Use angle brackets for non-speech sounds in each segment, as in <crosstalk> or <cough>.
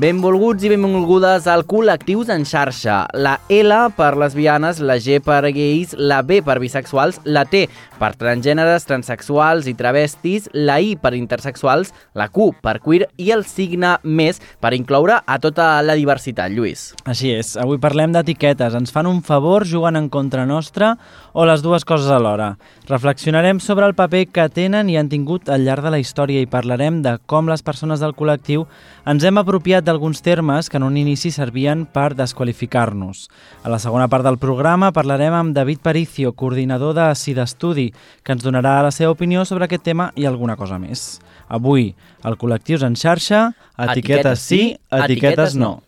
Benvolguts i benvolgudes al Col·lectius en xarxa. La L per lesbianes, la G per gais, la B per bisexuals, la T per transgèneres, transexuals i travestis, la I per intersexuals, la Q per queer i el signe més per incloure a tota la diversitat, Lluís. Així és, avui parlem d'etiquetes. Ens fan un favor jugant en contra nostra o les dues coses alhora. Reflexionarem sobre el paper que tenen i han tingut al llarg de la història i parlarem de com les persones del col·lectiu ens hem apropiat d'alguns termes que en un inici servien per desqualificar-nos. A la segona part del programa parlarem amb David Paricio, coordinador de SIDA Estudi, que ens donarà la seva opinió sobre aquest tema i alguna cosa més. Avui, el Col·lectius en xarxa, etiquetes sí, etiquetes no.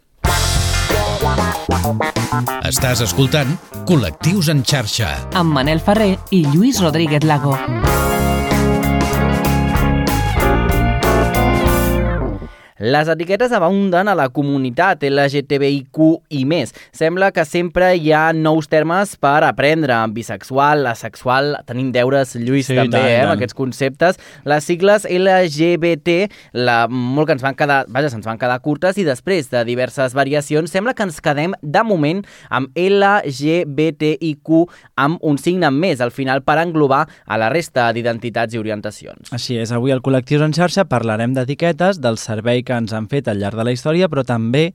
Estàs escoltant Col·lectius en xarxa. amb Manel Ferrer i Lluís Rodríguez Lago. Les etiquetes abunden a la comunitat LGTBIQ i més. Sembla que sempre hi ha nous termes per aprendre. Bisexual, asexual, tenim deures, Lluís, Sí, també, tant, eh, amb aquests conceptes. Les sigles LGBT, la, molt que ens van quedar, vaja, se'ns van quedar curtes i després de diverses variacions sembla que ens quedem de moment amb LGBTIQ amb un signe més al final per englobar a la resta d'identitats i orientacions. Així és, avui al Col·lectius en xarxa parlarem d'etiquetes, del servei que ens han fet al llarg de la història, però també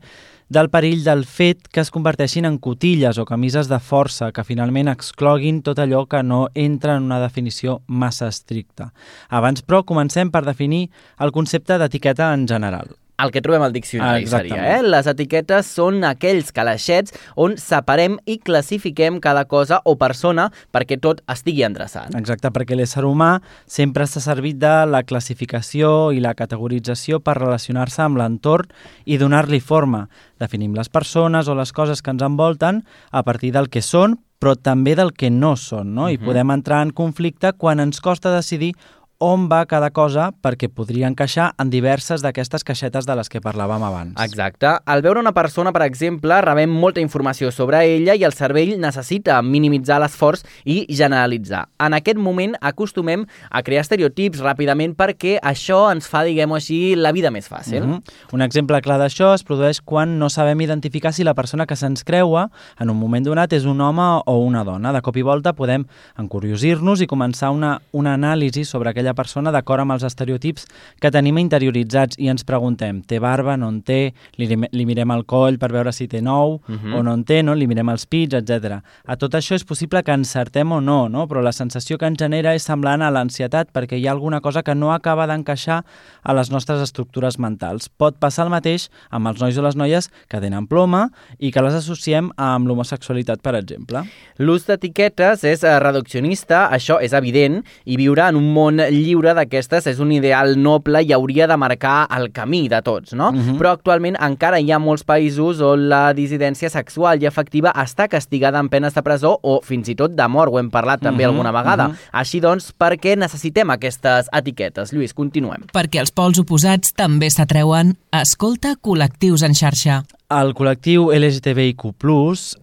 del perill del fet que es converteixin en cotilles o camises de força que finalment excloguin tot allò que no entra en una definició massa estricta. Abans, però, comencem per definir el concepte d'etiqueta en general. El que trobem al diccionari Ah, seria, exactament. eh? Les etiquetes són aquells calaixets on separem i classifiquem cada cosa o persona perquè tot estigui endreçat. Exacte, perquè l'ésser humà sempre s'ha servit de la classificació i la categorització per relacionar-se amb l'entorn i donar-li forma. Definim les persones o les coses que ens envolten a partir del que són, però també del que no són, no? I podem entrar en conflicte quan ens costa decidir on va cada cosa perquè podria encaixar en diverses d'aquestes caixetes de les que parlàvem abans. Exacte. Al veure una persona, per exemple, rebem molta informació sobre ella i el cervell necessita minimitzar l'esforç i generalitzar. En aquest moment acostumem a crear estereotips ràpidament perquè això ens fa, diguem-ho així, la vida més fàcil. Mhm. Un exemple clar d'això es produeix quan no sabem identificar si la persona que se'ns creua en un moment donat és un home o una dona. De cop i volta podem encuriosir-nos i començar una, una anàlisi sobre aquella persona d'acord amb els estereotips que tenim interioritzats i ens preguntem, té barba, no en té, li, li mirem el coll per veure si té nou Mhm. o no en té, no? li mirem els pits, etc. A tot això és possible que encertem o no, no? però la sensació que ens genera és semblant a l'ansietat perquè hi ha alguna cosa que no acaba d'encaixar a les nostres estructures mentals. Pot passar el mateix amb els nois o les noies que tenen ploma i que les associem amb l'homosexualitat, per exemple. L'ús d'etiquetes és eh, reduccionista, això és evident, i viure en un món lliure d'aquestes és un ideal noble i hauria de marcar el camí de tots, no? Mhm. Però actualment encara hi ha molts països on la dissidència sexual i afectiva està castigada amb penes de presó o fins i tot de mort, ho hem parlat també Mhm, alguna vegada. mhm. Així doncs, per què necessitem aquestes etiquetes? Lluís, continuem. Perquè els pols oposats també s'atreuen. Escolta col·lectius en xarxa. El col·lectiu LGTBIQ+,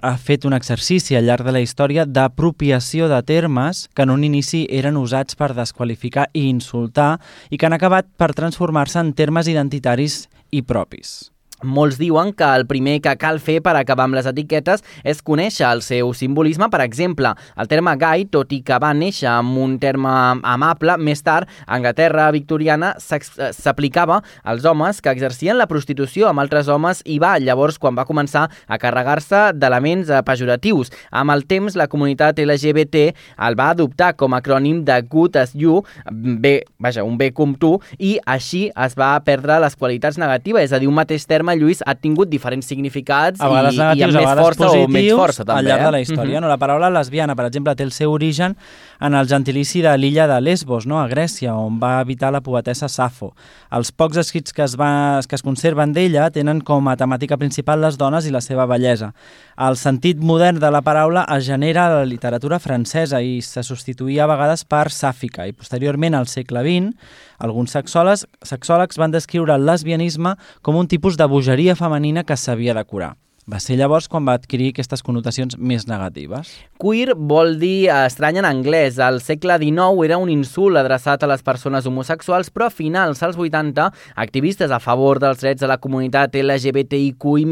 ha fet un exercici al llarg de la història d'apropiació de termes que en un inici eren usats per desqualificar i insultar i que han acabat per transformar-se en termes identitaris i propis. Molts diuen que el primer que cal fer per acabar amb les etiquetes és conèixer el seu simbolisme. Per exemple, el terme gai, tot i que va néixer amb un terme amable, més tard, a Anglaterra victoriana eh, s'aplicava als homes que exercien la prostitució amb altres homes i va llavors quan va començar a carregar-se d'elements eh, pejoratius. Amb el temps, la comunitat LGBT el va adoptar com a acrònim de Good as You, bé, vaja, un bé com tu, i així es va perdre les qualitats negatives, és a dir, un mateix terme, Lluís, ha tingut diferents significats i, i negatius, amb a més força positius o menys força, també. al llarg eh? de la història. no? La paraula lesbiana, per exemple, té el seu origen en el gentilici de l'illa de Lesbos, no? a Grècia, on va habitar la poetessa Safo. Els pocs escrits que es, va, que es conserven d'ella tenen com a temàtica principal les dones i la seva bellesa. El sentit modern de la paraula es genera a la literatura francesa i se substituïa a vegades per sàfica i posteriorment al segle XX alguns sexòlegs, sexòlegs van descriure el lesbianisme com un tipus de bogeria femenina que s'havia de curar. Va ser llavors quan va adquirir aquestes connotacions més negatives. Queer vol dir estrany en anglès. Al segle XIX era un insult adreçat a les persones homosexuals, però a finals als 80, activistes a favor dels drets de la comunitat LGBTIQI+,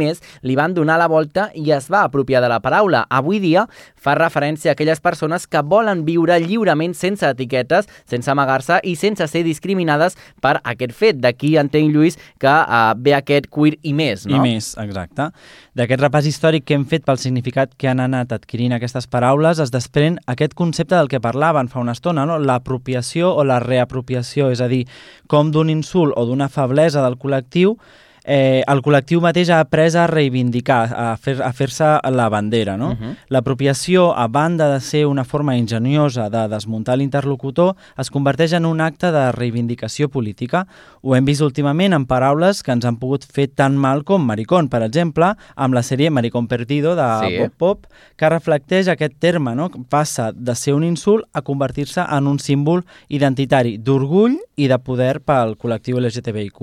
li van donar la volta i es va apropiar de la paraula. Avui dia fa referència a aquelles persones que volen viure lliurement sense etiquetes, sense amagar-se i sense ser discriminades per aquest fet. D'aquí entenc, Lluís, que uh, ve aquest queer i més, no? I més, exacte. D'aquest repàs històric que hem fet pel significat que han anat adquirint aquestes paraules es desprèn aquest concepte del que parlaven fa una estona, no? l'apropiació o la reapropiació, és a dir, com d'un insult o d'una feblesa del col·lectiu eh, el col·lectiu mateix ha après a reivindicar, a fer-se a fer la bandera. No? Uh -huh. L'apropiació, a banda de ser una forma enginyosa de desmuntar l'interlocutor, es converteix en un acte de reivindicació política. Ho hem vist últimament en paraules que ens han pogut fer tan mal com maricón, per exemple, amb la sèrie Maricón Perdido de sí. Pop Pop, que reflecteix aquest terme, no? passa de ser un insult a convertir-se en un símbol identitari d'orgull i de poder pel col·lectiu LGTBIQ+.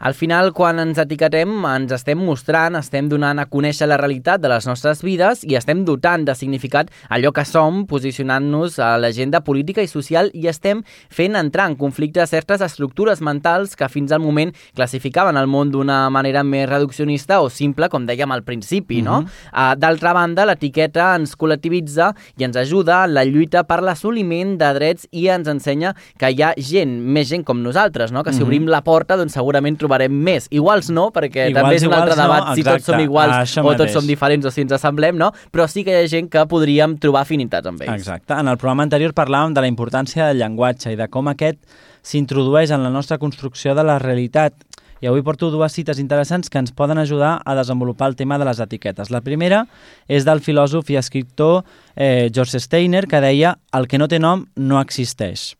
Al final, quan quan ens etiquetem ens estem mostrant, estem donant a conèixer la realitat de les nostres vides i estem dotant de significat allò que som, posicionant-nos a l'agenda política i social i estem fent entrar en conflicte certes estructures mentals que fins al moment classificaven el món d'una manera més reduccionista o simple, com dèiem al principi, no? Mm -hmm. uh, D'altra banda, l'etiqueta ens col·lectivitza i ens ajuda en la lluita per l'assoliment de drets i ens ensenya que hi ha gent, més gent com nosaltres, no? Que si mm -hmm. obrim la porta, doncs segurament trobarem més iguals no, perquè iguals, també és un altre debat no, si tots som iguals o tots som diferents o si ens assemblem, no? Però sí que hi ha gent que podríem trobar afinitats amb ells. Exacte. En el programa anterior parlàvem de la importància del llenguatge i de com aquest s'introdueix en la nostra construcció de la realitat i avui porto dues cites interessants que ens poden ajudar a desenvolupar el tema de les etiquetes. La primera és del filòsof i escriptor eh, George Steiner, que deia «El que no té nom no existeix»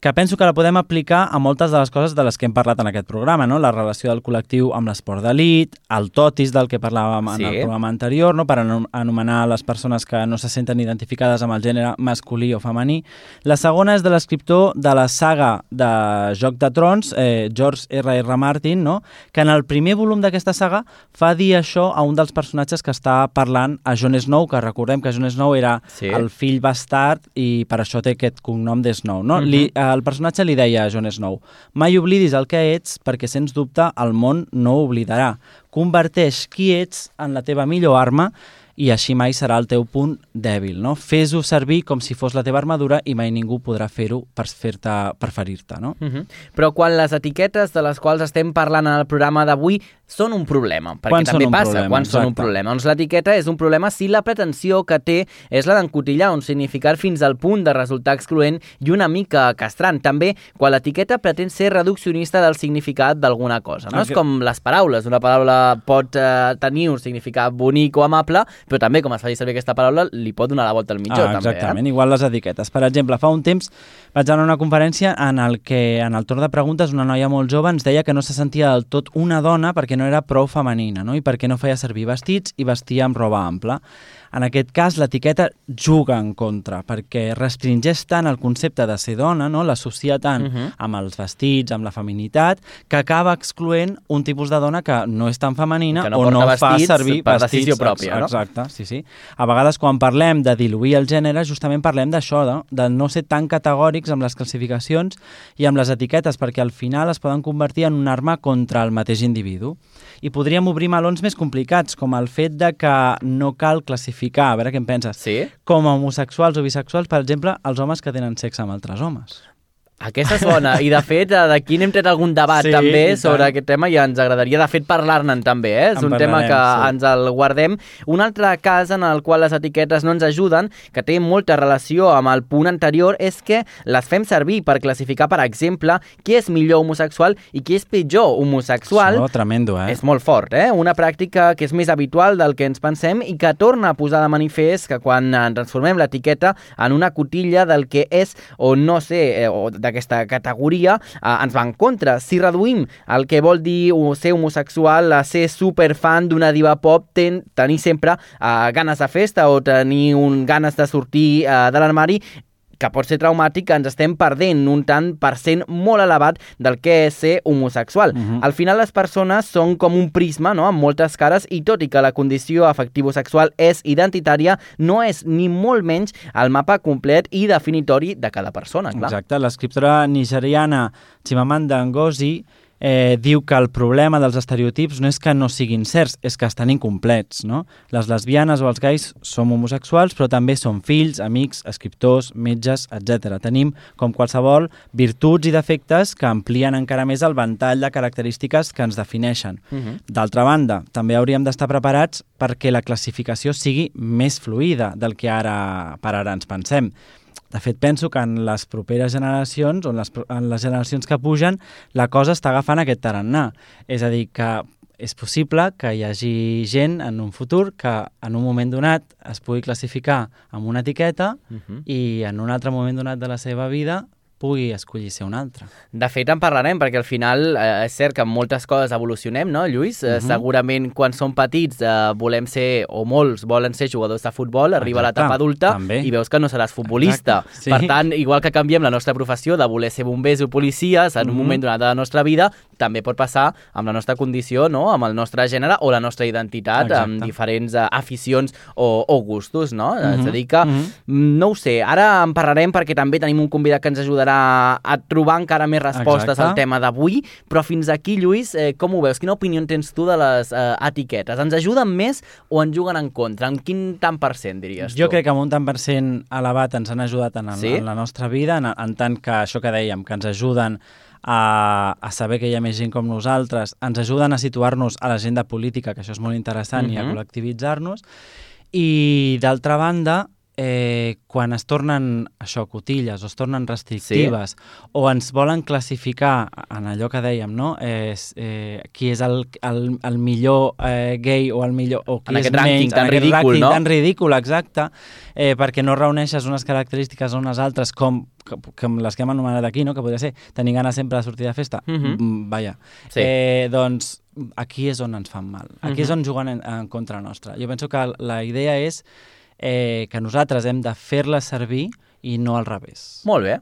que penso que la podem aplicar a moltes de les coses de les que hem parlat en aquest programa, no? la relació del col·lectiu amb l'esport d'elit, el totis del que parlàvem sí. en el programa anterior, no? per anomenar les persones que no se senten identificades amb el gènere masculí o femení. La segona és de l'escriptor de la saga de Joc de Trons, eh, George R. R. Martin, no? que en el primer volum d'aquesta saga fa dir això a un dels personatges que està parlant a Jon Snow, que recordem que Jon Snow era sí. el fill bastard i per això té aquest cognom de Snow. No? Uh -huh. Li, eh, el personatge li deia a Jon Snow «Mai oblidis el que ets perquè, sens dubte, el món no oblidarà. Converteix qui ets en la teva millor arma i així mai serà el teu punt dèbil. No? Fes-ho servir com si fos la teva armadura i mai ningú podrà fer-ho per, fer per ferir-te. No? Uh -huh. Però quan les etiquetes de les quals estem parlant en el programa d'avui són un problema, perquè quan també passa problema, quan exacte. són un problema. Doncs l'etiqueta és un problema si la pretensió que té és la d'encotillar un significat fins al punt de resultar excloent i una mica castrant. També quan l'etiqueta pretén ser reduccionista del significat d'alguna cosa. No? Okay. És com les paraules. Una paraula pot eh, tenir un significat bonic o amable, però també, com es faci servir aquesta paraula, li pot donar la volta al mitjó. Ah, també, exactament, eh? igual les etiquetes. Per exemple, fa un temps vaig anar a una conferència en el que, en el torn de preguntes, una noia molt jove ens deia que no se sentia del tot una dona perquè no era prou femenina, no? i perquè no feia servir vestits i vestia amb roba ampla. En aquest cas, l'etiqueta juga en contra, perquè restringeix tant el concepte de ser dona, no? l'associa tant uh mhm. -huh. amb els vestits, amb la feminitat, que acaba excloent un tipus de dona que no és tan femenina no o no fa servir per vestits. decisió pròpia, no? Exacte, sí, sí. A vegades, quan parlem de diluir el gènere, justament parlem d'això, no? de no ser tan categòrics amb les classificacions i amb les etiquetes, perquè al final es poden convertir en una arma contra el mateix individu i podríem obrir melons més complicats, com el fet de que no cal classificar, a veure què en penses, sí? com a homosexuals o bisexuals, per exemple, els homes que tenen sexe amb altres homes. Aquesta és bona, i de fet d'aquí n'hem tret algun debat sí, també sobre aquest tema i ens agradaria de fet parlar-ne'n també, eh? és en un tema que sí. ens el guardem. Un altre cas en el qual les etiquetes no ens ajuden, que té molta relació amb el punt anterior, és que les fem servir per classificar, per exemple, qui és millor homosexual i qui és pitjor homosexual. Això, tremendo, eh? És molt fort, eh? Una pràctica que és més habitual del que ens pensem i que torna a posar de manifest que quan transformem l'etiqueta en una cotilla del que és o no sé, eh, o de d'aquesta categoria eh, ens va en contra. Si reduïm el que vol dir ser homosexual a ser superfan d'una diva pop, ten, tenir sempre eh, ganes de festa o tenir un ganes de sortir eh, de l'armari que pot ser traumàtic, que ens estem perdent un tant per cent molt elevat del que és ser homosexual. Uh -huh. Al final les persones són com un prisma no? amb moltes cares i tot i que la condició afectivo-sexual és identitària, no és ni molt menys el mapa complet i definitori de cada persona. Clar. Exacte, l'escriptora nigeriana Chimamanda Ngozi eh, diu que el problema dels estereotips no és que no siguin certs, és que estan incomplets. No? Les lesbianes o els gais som homosexuals, però també som fills, amics, escriptors, metges, etc. Tenim, com qualsevol, virtuts i defectes que amplien encara més el ventall de característiques que ens defineixen. Uh -huh. D'altra banda, també hauríem d'estar preparats perquè la classificació sigui més fluida del que ara per ara ens pensem. De fet, penso que en les properes generacions, o en les, en les generacions que pugen, la cosa està agafant aquest tarannà. És a dir, que és possible que hi hagi gent en un futur que en un moment donat es pugui classificar amb una etiqueta uh -huh. i en un altre moment donat de la seva vida pugui escollir ser un altre. De fet, en parlarem, perquè al final eh, és cert que moltes coses evolucionem, no, Lluís? Uh -huh. eh, mhm. segurament quan som petits eh, volem ser, o molts volen ser jugadors de futbol, arriba Exacte, l'etapa adulta també. i veus que no seràs futbolista. Sí. Per tant, igual que canviem la nostra professió de voler ser bombers o policies en uh -huh. un mhm. moment donat de la nostra vida, també pot passar amb la nostra condició, no? amb el nostre gènere o la nostra identitat, Exacte. amb diferents uh, aficions o, o gustos, no? Uh -huh. És a dir que, uh -huh. no ho sé, ara en parlarem perquè també tenim un convidat que ens ajudarà a, a trobar encara més respostes Exacte. al tema d'avui, però fins aquí, Lluís, eh, com ho veus? Quina opinió tens tu de les eh, etiquetes? Ens ajuden més o ens juguen en contra? En quin tant per cent, diries tu? Jo crec que amb un tant per cent elevat ens han ajudat en, el, sí? en la nostra vida, en, en tant que això que dèiem, que ens ajuden a, a saber que hi ha més gent com nosaltres, ens ajuden a situar-nos a l'agenda política, que això és molt interessant, uh -huh. i a mhm. col·lectivitzar-nos, i d'altra banda, eh, quan es tornen això, cotilles o es tornen restrictives sí. o ens volen classificar en allò que dèiem, no? Eh, eh, qui és el, el, el millor eh, gay o el millor o qui en és aquest menys, tan en ridícul, rànquing no? tan ridícul, exacte, eh, perquè no reuneixes unes característiques o unes altres com com les que hem anomenat aquí, no? que podria ser tenir ganes sempre de sortir de festa, -huh. mm, vaja, sí. eh, doncs aquí és on ens fan mal, aquí uh -huh. és on juguen en, en contra nostra. Jo penso que la idea és eh, que nosaltres hem de fer-la servir i no al revés. Molt bé.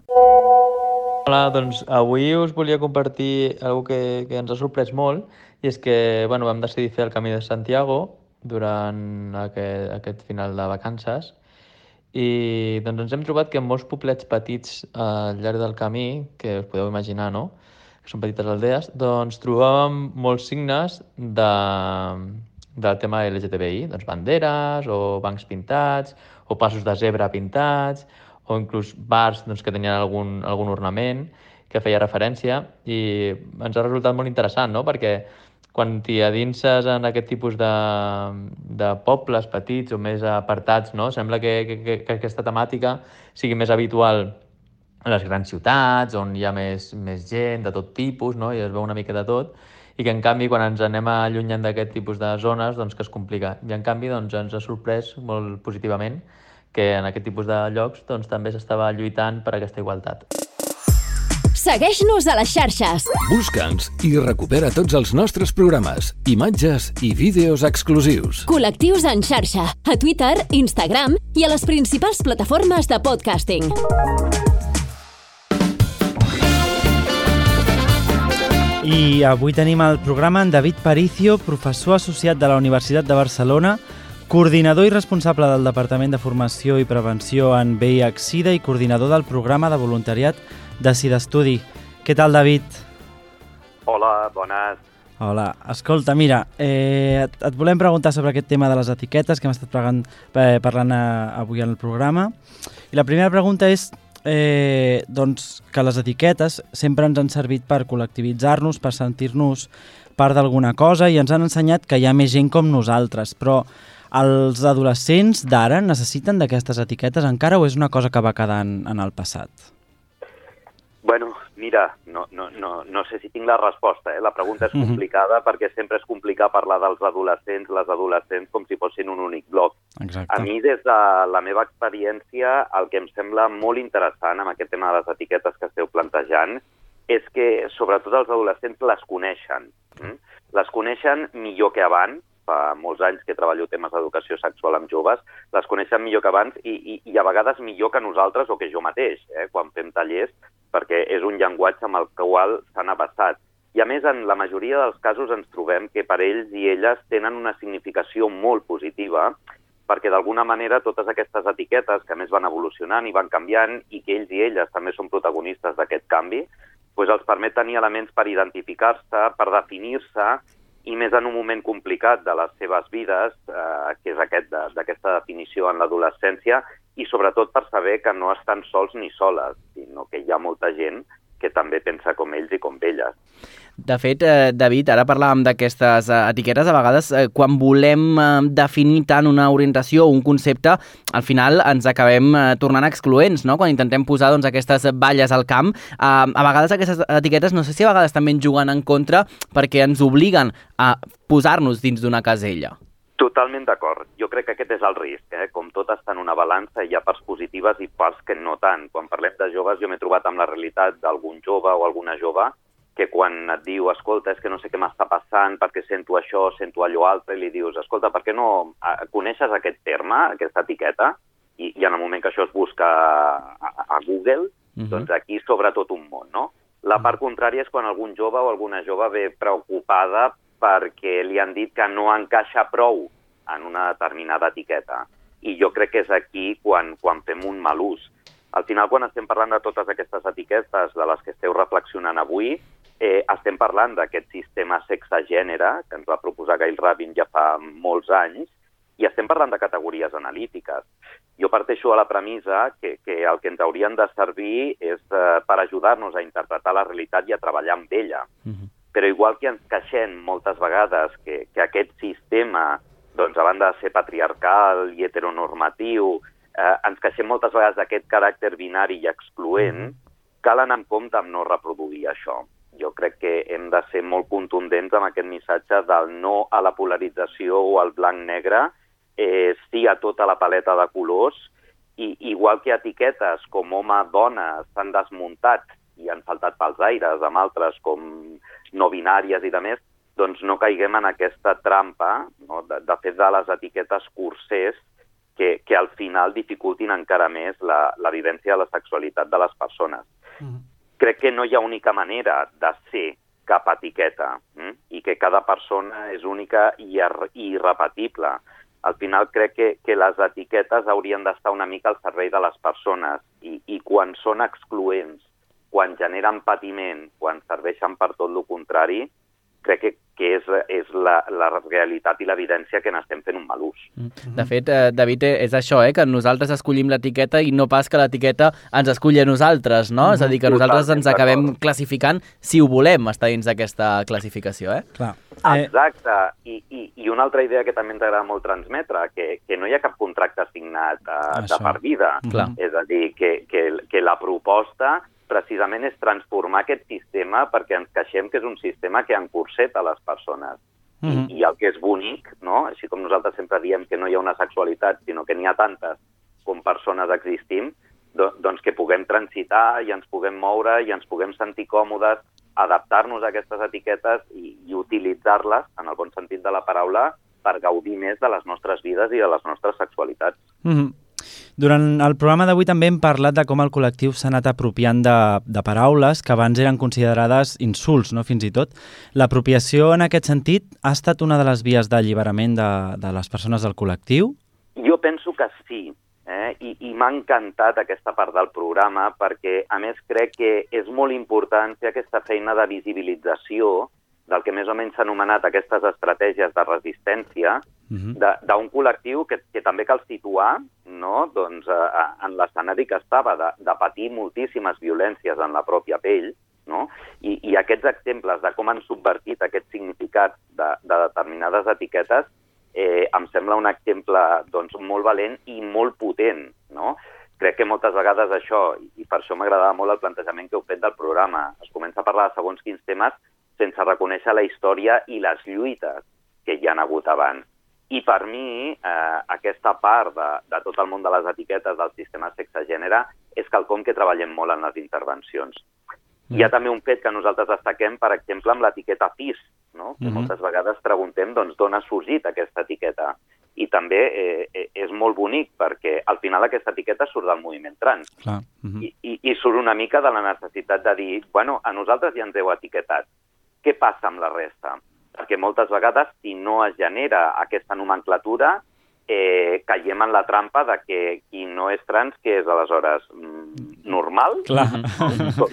Hola, doncs avui us volia compartir una que, que ens ha sorprès molt i és que bueno, vam decidir fer el Camí de Santiago durant aquest, aquest final de vacances i doncs ens hem trobat que en molts poblets petits al llarg del camí, que us podeu imaginar, no?, que són petites aldees, doncs trobàvem molts signes de, del tema LGTBI, doncs banderes o bancs pintats o passos de zebra pintats o inclús bars doncs, que tenien algun, algun ornament que feia referència i ens ha resultat molt interessant, no? perquè quan t'hi adinses en aquest tipus de, de pobles petits o més apartats, no? sembla que, que, que aquesta temàtica sigui més habitual a les grans ciutats, on hi ha més, més gent de tot tipus, no? i es veu una mica de tot, i que en canvi quan ens anem allunyant d'aquest tipus de zones doncs que es complica. I en canvi doncs, ens ha sorprès molt positivament que en aquest tipus de llocs doncs, també s'estava lluitant per aquesta igualtat. Segueix-nos a les xarxes. Busca'ns i recupera tots els nostres programes, imatges i vídeos exclusius. Col·lectius en xarxa, a Twitter, Instagram i a les principals plataformes de podcasting. I avui tenim al programa en David Paricio, professor associat de la Universitat de Barcelona, coordinador i responsable del Departament de Formació i Prevenció en VIH-Sida i coordinador del programa de voluntariat de Sida Estudi. Què tal, David? Hola, bones. Hola, escolta, mira, eh, et, et volem preguntar sobre aquest tema de les etiquetes que hem estat parlant, eh, parlant eh, avui en el programa. I la primera pregunta és eh, doncs, que les etiquetes sempre ens han servit per col·lectivitzar-nos, per sentir-nos part d'alguna cosa i ens han ensenyat que hi ha més gent com nosaltres, però els adolescents d'ara necessiten d'aquestes etiquetes encara o és una cosa que va quedar en, en el passat? Bueno, mira, no, no, no, no sé si tinc la resposta. Eh? La pregunta és mhm. complicada mm -hmm. perquè sempre és complicat parlar dels adolescents, les adolescents, com si fossin un únic bloc. Exacte. A mi, des de la meva experiència, el que em sembla molt interessant amb aquest tema de les etiquetes que esteu plantejant és que, sobretot, els adolescents les coneixen. Mm? Les coneixen millor que abans fa molts anys que treballo temes d'educació sexual amb joves, les coneixen millor que abans i, i, i a vegades millor que nosaltres o que jo mateix, eh, quan fem tallers, perquè és un llenguatge amb el qual s'han abassat. I a més, en la majoria dels casos ens trobem que per ells i elles tenen una significació molt positiva perquè d'alguna manera totes aquestes etiquetes que més van evolucionant i van canviant i que ells i elles també són protagonistes d'aquest canvi, doncs els permet tenir elements per identificar-se, per definir-se i més en un moment complicat de les seves vides, eh, que és aquest d'aquesta de, definició en l'adolescència, i sobretot per saber que no estan sols ni soles, sinó que hi ha molta gent que també pensa com ells i com elles. De fet, eh, David, ara parlàvem d'aquestes eh, etiquetes, a vegades eh, quan volem eh, definir tant una orientació o un concepte, al final ens acabem eh, tornant excloents, no? Quan intentem posar doncs, aquestes balles al camp, eh, a vegades aquestes etiquetes no sé si a vegades també ens juguen en contra perquè ens obliguen a posar-nos dins d'una casella. Totalment d'acord. Jo crec que aquest és el risc. Eh? Com tot està en una balança, hi ha parts positives i parts que no tant. Quan parlem de joves, jo m'he trobat amb la realitat d'algun jove o alguna jove que quan et diu, escolta, és que no sé què m'està passant, perquè sento això, sento allò altre, i li dius, escolta, per què no coneixes aquest terme, aquesta etiqueta, i, i en el moment que això es busca a, a Google, uh mhm. -huh. doncs aquí s'obre tot un món, no? La part contrària és quan algun jove o alguna jove ve preocupada perquè li han dit que no encaixa prou en una determinada etiqueta. I jo crec que és aquí quan, quan fem un mal ús. Al final, quan estem parlant de totes aquestes etiquetes de les que esteu reflexionant avui, eh, estem parlant d'aquest sistema sexe-gènere que ens va proposar Gail Rabin ja fa molts anys, i estem parlant de categories analítiques. Jo parteixo a la premissa que, que el que ens haurien de servir és eh, per ajudar-nos a interpretar la realitat i a treballar amb ella. Uh -huh però igual que ens queixem moltes vegades que, que aquest sistema, doncs, a banda de ser patriarcal i heteronormatiu, eh, ens queixem moltes vegades d'aquest caràcter binari i excloent, cal anar en compte amb no reproduir això. Jo crec que hem de ser molt contundents amb aquest missatge del no a la polarització o al blanc-negre, eh, sí a tota la paleta de colors, i igual que etiquetes com home-dona s'han desmuntat i han saltat pels aires amb altres com no binàries i de més, doncs no caiguem en aquesta trampa no? de, de fer de les etiquetes cursers que, que al final dificultin encara més la, la vivència de la sexualitat de les persones. Mm. Crec que no hi ha única manera de ser cap etiqueta mm? i que cada persona és única i, i irrepetible. Al final crec que, que les etiquetes haurien d'estar una mica al servei de les persones i, i quan són excloents quan generen patiment, quan serveixen per tot el contrari, crec que, que és, és la, la realitat i l'evidència que n'estem fent un mal ús. Mm. De fet, eh, David, eh, és això, eh, que nosaltres escollim l'etiqueta i no pas que l'etiqueta ens esculli a nosaltres, no? Mm -hmm. És a dir, que nosaltres ens acabem classificant si ho volem estar dins d'aquesta classificació, eh? Clar. Exacte. I, i, I una altra idea que també ens agrada molt transmetre, que, que no hi ha cap contracte signat uh, de per vida. Clar. És a dir, que, que, que la proposta precisament és transformar aquest sistema perquè ens queixem que és un sistema que encurseta les persones. Mm -hmm. I, I el que és bonic, no? així com nosaltres sempre diem que no hi ha una sexualitat, sinó que n'hi ha tantes com persones existim, do, doncs que puguem transitar i ens puguem moure i ens puguem sentir còmodes, adaptar-nos a aquestes etiquetes i, i utilitzar-les, en el bon sentit de la paraula, per gaudir més de les nostres vides i de les nostres sexualitats. Mm -hmm. Durant el programa d'avui també hem parlat de com el col·lectiu s'ha anat apropiant de, de paraules que abans eren considerades insults, no fins i tot. L'apropiació en aquest sentit ha estat una de les vies d'alliberament de, de les persones del col·lectiu? Jo penso que sí, eh? i, i m'ha encantat aquesta part del programa perquè, a més, crec que és molt important fer aquesta feina de visibilització del que més o menys s'ha anomenat aquestes estratègies de resistència uh mhm. -huh. d'un col·lectiu que, que també cal situar no? doncs, eh, en l'escenari que estava de, de patir moltíssimes violències en la pròpia pell, no? I, i aquests exemples de com han subvertit aquest significat de, de determinades etiquetes eh, em sembla un exemple doncs, molt valent i molt potent. No? Crec que moltes vegades això, i per això m'agradava molt el plantejament que heu fet del programa, es comença a parlar de segons quins temes sense reconèixer la història i les lluites que hi han hagut abans. I per mi, eh, aquesta part de, de tot el món de les etiquetes del sistema sexe-gènere és quelcom que treballem molt en les intervencions. Mm. Hi ha també un fet que nosaltres destaquem, per exemple, amb l'etiqueta FIS, no? que Mhm. moltes vegades preguntem doncs, d'on ha sorgit aquesta etiqueta. I també eh, eh, és molt bonic perquè al final aquesta etiqueta surt del moviment trans Clar. Mhm. i, i, i surt una mica de la necessitat de dir, bueno, a nosaltres ja ens heu etiquetat, què passa amb la resta? Perquè moltes vegades, si no es genera aquesta nomenclatura, eh, caiem en la trampa de que qui no és trans, que és aleshores mm, normal, Clar. com,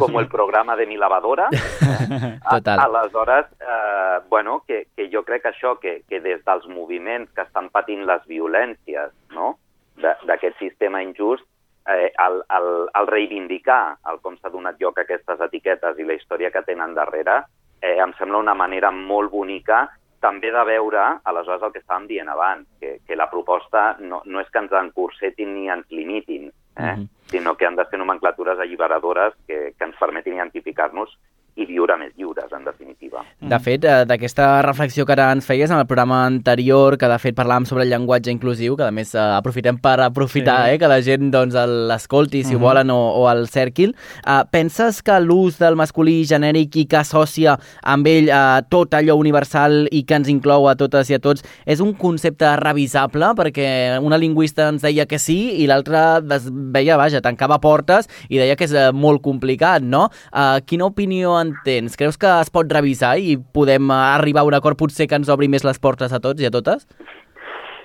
com el programa de mi lavadora. <laughs> Total. A, aleshores, eh, bueno, que, que jo crec que això, que, que des dels moviments que estan patint les violències no? de- d'aquest sistema injust, eh, el, el, el reivindicar el com s'ha donat lloc a aquestes etiquetes i la història que tenen darrere, eh, em sembla una manera molt bonica també de veure, aleshores, el que estàvem dient abans, que, que la proposta no, no és que ens encursetin ni ens limitin, eh? Mhm. sinó que han de ser nomenclatures alliberadores que, que ens permetin identificar-nos i viure més lliures, en definitiva. De fet, eh, d'aquesta reflexió que ara ens feies en el programa anterior, que de fet parlàvem sobre el llenguatge inclusiu, que a més eh, aprofitem per aprofitar Sí. eh, que la gent doncs, l'escolti, si Mhm. volen, o, o el cerquil, eh, penses que l'ús del masculí genèric i que associa amb ell eh, tot allò universal i que ens inclou a totes i a tots és un concepte revisable? Perquè una lingüista ens deia que sí i l'altra veia, vaja, tancava portes i deia que és eh, molt complicat, no? Uh, quina opinió en tens? Creus que es pot revisar i podem eh, arribar a un acord potser que ens obri més les portes a tots i a totes?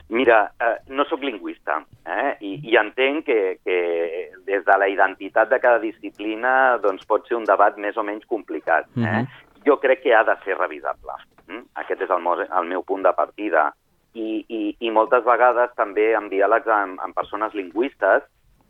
Mira, eh, no sóc lingüista eh? I, i entenc que, que des de la identitat de cada disciplina doncs pot ser un debat més o menys complicat. Eh? Mhm. Jo crec que ha de ser revisable. Mm? Aquest és el, mo el meu punt de partida. I, i, I moltes vegades també en diàlegs amb, amb persones lingüistes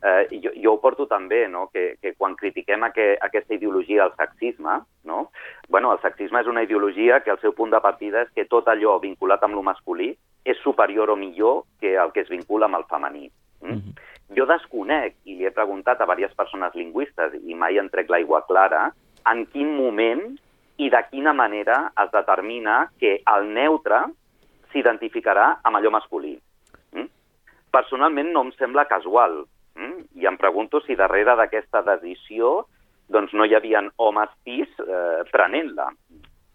eh, jo, jo ho porto també, no? que, que quan critiquem aqu aquesta ideologia del sexisme, no? bueno, el sexisme és una ideologia que el seu punt de partida és que tot allò vinculat amb lo masculí és superior o millor que el que es vincula amb el femení. Mm? Mhm. Jo desconec, i li he preguntat a diverses persones lingüistes, i mai en trec l'aigua clara, en quin moment i de quina manera es determina que el neutre s'identificarà amb allò masculí. Mm? Personalment no em sembla casual, mm? I em pregunto si darrere d'aquesta decisió doncs no hi havia homes cis eh, prenent-la.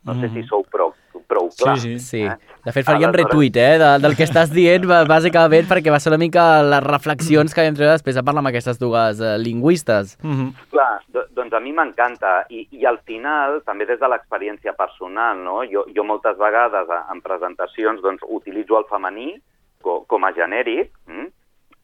No sé si sou prou, prou clar. Sí, Sí. Eh? De fet, faríem Aleshores- retuit, eh, de, del que estàs dient, bà- bàsicament, perquè va ser una mica les reflexions que vam treure després de parlar amb aquestes dues eh, lingüistes. Mhm. Clar, do, doncs a mi m'encanta I, i al final, també des de l'experiència personal, no? jo, jo moltes vegades a- en presentacions doncs, utilitzo el femení co, com a genèric mm?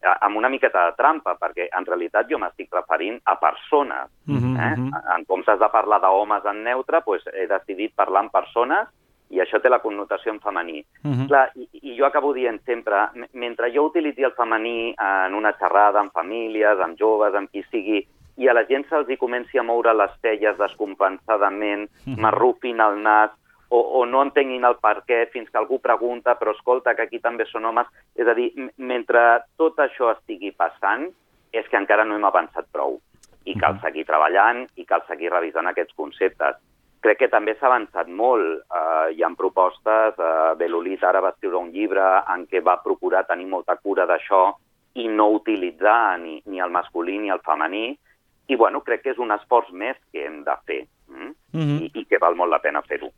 Amb una miqueta de trampa, perquè en realitat jo m'estic referint a persones. Mhm, Eh? mhm. En comptes de parlar d'homes en neutre, doncs he decidit parlar amb persones i això té la connotació en femení. Mhm. Clar, i, i jo acabo dient sempre, mentre jo utilitzi el femení en una xerrada amb famílies, amb joves, amb qui sigui, i a la gent se'ls hi comenci a moure les celles descompensadament, m'arrufin el nas, o, o no entenguin el per què fins que algú pregunta, però escolta, que aquí també són homes. És a dir, mentre tot això estigui passant, és que encara no hem avançat prou. I cal seguir treballant i cal seguir revisant aquests conceptes. Crec que també s'ha avançat molt. Eh, hi ha propostes, eh, Belolit ara va escriure un llibre en què va procurar tenir molta cura d'això i no utilitzar ni, ni el masculí ni el femení. I, bueno, crec que és un esforç més que hem de fer mm? Mhm. I, i que val molt la pena fer-ho.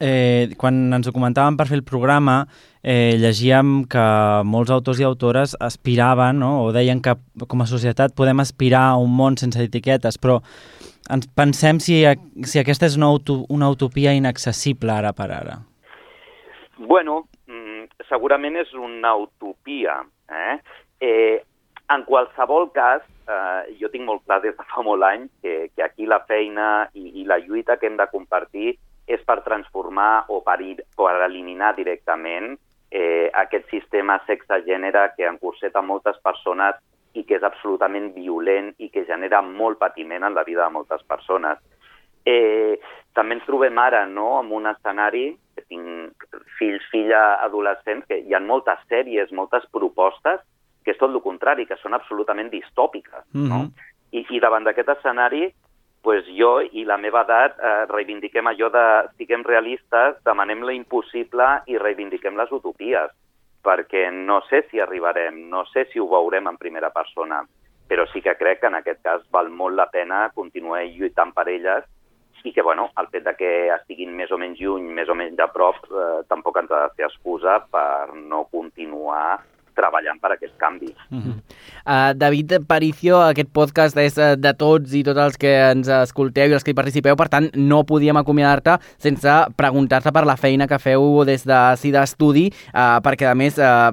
Eh, quan ens documentàvem per fer el programa, eh, llegíem que molts autors i autores aspiraven, no? o deien que com a societat podem aspirar a un món sense etiquetes, però ens pensem si, si aquesta és una, uto, una utopia inaccessible ara per ara. Bueno, mm, segurament és una utopia. Eh? Eh, en qualsevol cas, eh, jo tinc molt clar des de fa molt anys que, que aquí la feina i, i la lluita que hem de compartir és per transformar o per, ir, per eliminar directament eh, aquest sistema sexe-gènere que encurseta moltes persones i que és absolutament violent i que genera molt patiment en la vida de moltes persones. Eh, també ens trobem ara no, en un escenari, que tinc fills, filla, adolescents, que hi ha moltes sèries, moltes propostes, que és tot el contrari, que són absolutament distòpiques. no? Mhm. I, I davant d'aquest escenari, pues jo i la meva edat eh, reivindiquem allò de siguem realistes, demanem la impossible i reivindiquem les utopies, perquè no sé si arribarem, no sé si ho veurem en primera persona, però sí que crec que en aquest cas val molt la pena continuar lluitant per elles i que bueno, el fet de que estiguin més o menys lluny, més o menys a prop, eh, tampoc ens ha de fer excusa per no continuar treballant per aquest canvi. Mm -hmm. uh, David Paricio, aquest podcast és uh, de tots i tots els que ens escolteu i els que hi participeu, per tant, no podíem acomiadar-te sense preguntar-te per la feina que feu des de SIDA d'estudi, uh, perquè, a més, uh,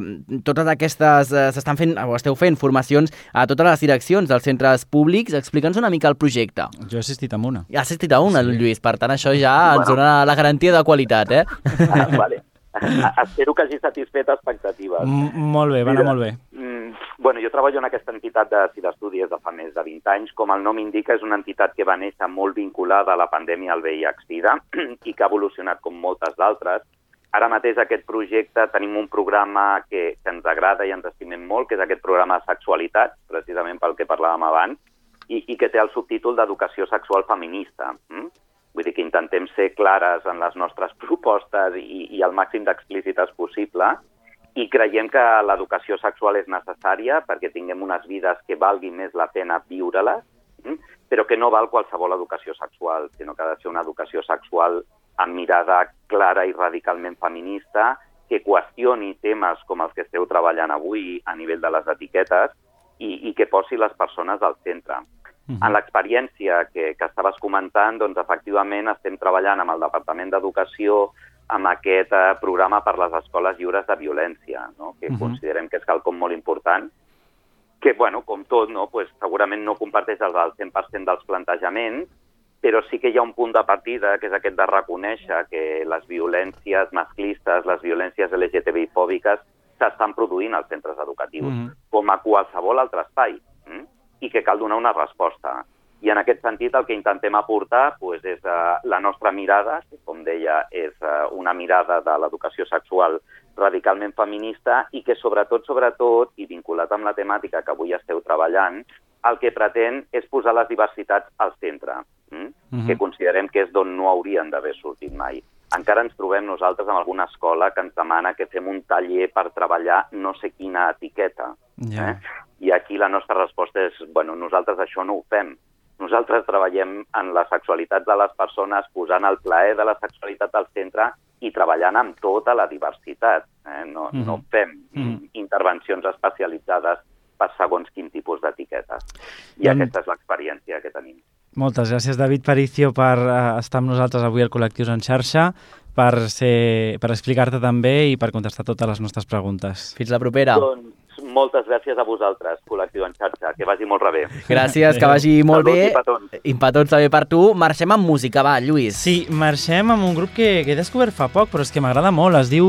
totes aquestes uh, s'estan fent, o esteu fent formacions a totes les direccions dels centres públics. Explica'ns una mica el projecte. Jo he assistit a una. Ha assistit a una, sí. Lluís, per tant, això ja bueno. ens dona la garantia de qualitat, eh? Ah, <laughs> vale. <laughs> Espero que hagi satisfet expectatives. M molt bé, va anar molt bé. Mm, bueno, jo treballo en aquesta entitat de CIDA Estudis de fa més de 20 anys. Com el nom indica, és una entitat que va néixer molt vinculada a la pandèmia al VIH-Sida <clears throat> i que ha evolucionat com moltes d'altres. Ara mateix aquest projecte tenim un programa que, que ens agrada i ens estimem molt, que és aquest programa de sexualitat, precisament pel que parlàvem abans, i, i que té el subtítol d'educació sexual feminista. Mm? Vull dir que intentem ser clares en les nostres <laughs> propostes i, i el màxim d'explícites possible i creiem que l'educació sexual és necessària perquè tinguem unes vides que valgui més la pena viure-les, mm? però que no val qualsevol educació sexual, sinó que ha de ser una educació sexual amb mirada clara i radicalment feminista, que qüestioni temes com els que esteu treballant avui a nivell de les etiquetes i, i que posi les persones al centre. Uh -huh. En l'experiència que, que estaves comentant, doncs efectivament estem treballant amb el Departament d'Educació amb aquest eh, programa per les escoles lliures de violència, no? que uh -huh. considerem que és quelcom molt important, que, bueno, com tot, no? pues, segurament no comparteix el 100% dels plantejaments, però sí que hi ha un punt de partida, que és aquest de reconèixer que les violències masclistes, les violències LGTBI-fòbiques, s'estan produint als centres educatius, uh -huh. com a qualsevol altre espai. Mm? I que cal donar una resposta. I en aquest sentit el que intentem aportar pues, és uh, la nostra mirada, que com deia és uh, una mirada de l'educació sexual radicalment feminista i que sobretot, sobretot, i vinculat amb la temàtica que avui esteu treballant, el que pretén és posar les diversitats al centre, mm? uh -huh. que considerem que és d'on no haurien d'haver sortit mai. Encara ens trobem nosaltres en alguna escola que ens demana que fem un taller per treballar no sé quina etiqueta. Yeah. Eh? I aquí la nostra resposta és, bueno, nosaltres això no ho fem. Nosaltres treballem en la sexualitat de les persones, posant el plaer de la sexualitat al centre i treballant amb tota la diversitat. Eh? No, mm -hmm. no fem mm -hmm. intervencions especialitzades per segons quin tipus d'etiquetes. I doncs... aquesta és l'experiència que tenim. Moltes gràcies, David Paricio, per uh, estar amb nosaltres avui al Col·lectius en xarxa, per, ser, per explicar-te també i per contestar totes les nostres preguntes. Fins la propera. Doncs moltes gràcies a vosaltres, col·lectiu en xarxa. Que vagi molt bé. Gràcies, que vagi molt Salut bé. I petons. I petons també per tu. Marxem amb música, va, Lluís. Sí, marxem amb un grup que, que he descobert fa poc, però és que m'agrada molt. Es diu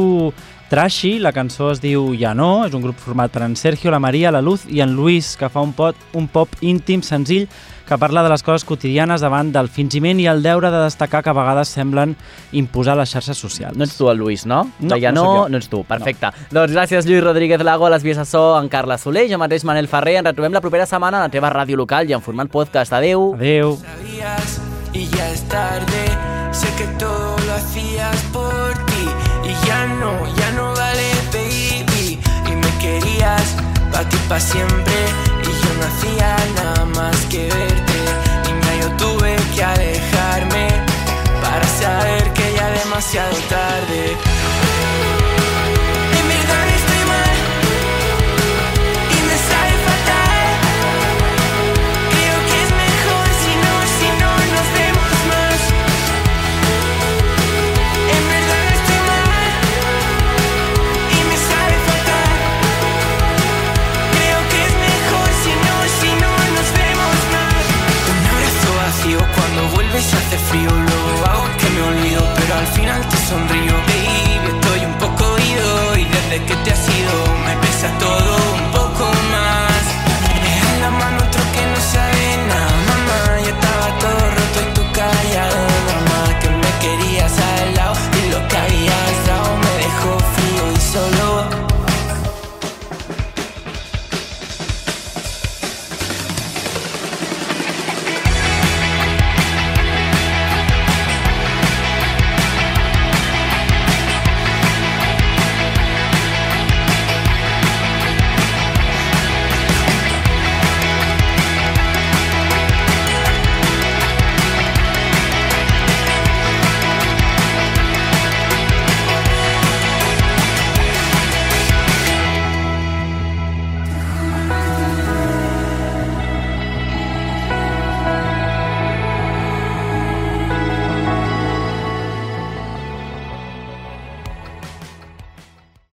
Trashy, la cançó es diu Ja no, és un grup format per en Sergio, la Maria, la Luz i en Luis, que fa un pop, un pop íntim, senzill, que parla de les coses quotidianes davant del fingiment i el deure de destacar que a vegades semblen imposar les xarxes socials. No ets tu el Lluís, no? No, ja no, no, no, no ets tu. Perfecte. No. Doncs gràcies, Lluís Rodríguez Lago, a les vies de so, en Carles Soler, jo mateix, Manel Ferrer. Ens retrobem la propera setmana a la teva ràdio local i en format podcast. Adeu. Adeu. Sabías y ya es tarde, sé que todo lo hacías por ti y ya no, ya no vale baby y me querías pa' ti pa' siempre yo no hacía nada más que verte. Niña yo tuve que alejarme para saber que ya demasiado tarde sonrío, baby, estoy un poco ido y desde que te has ido me pesa todo.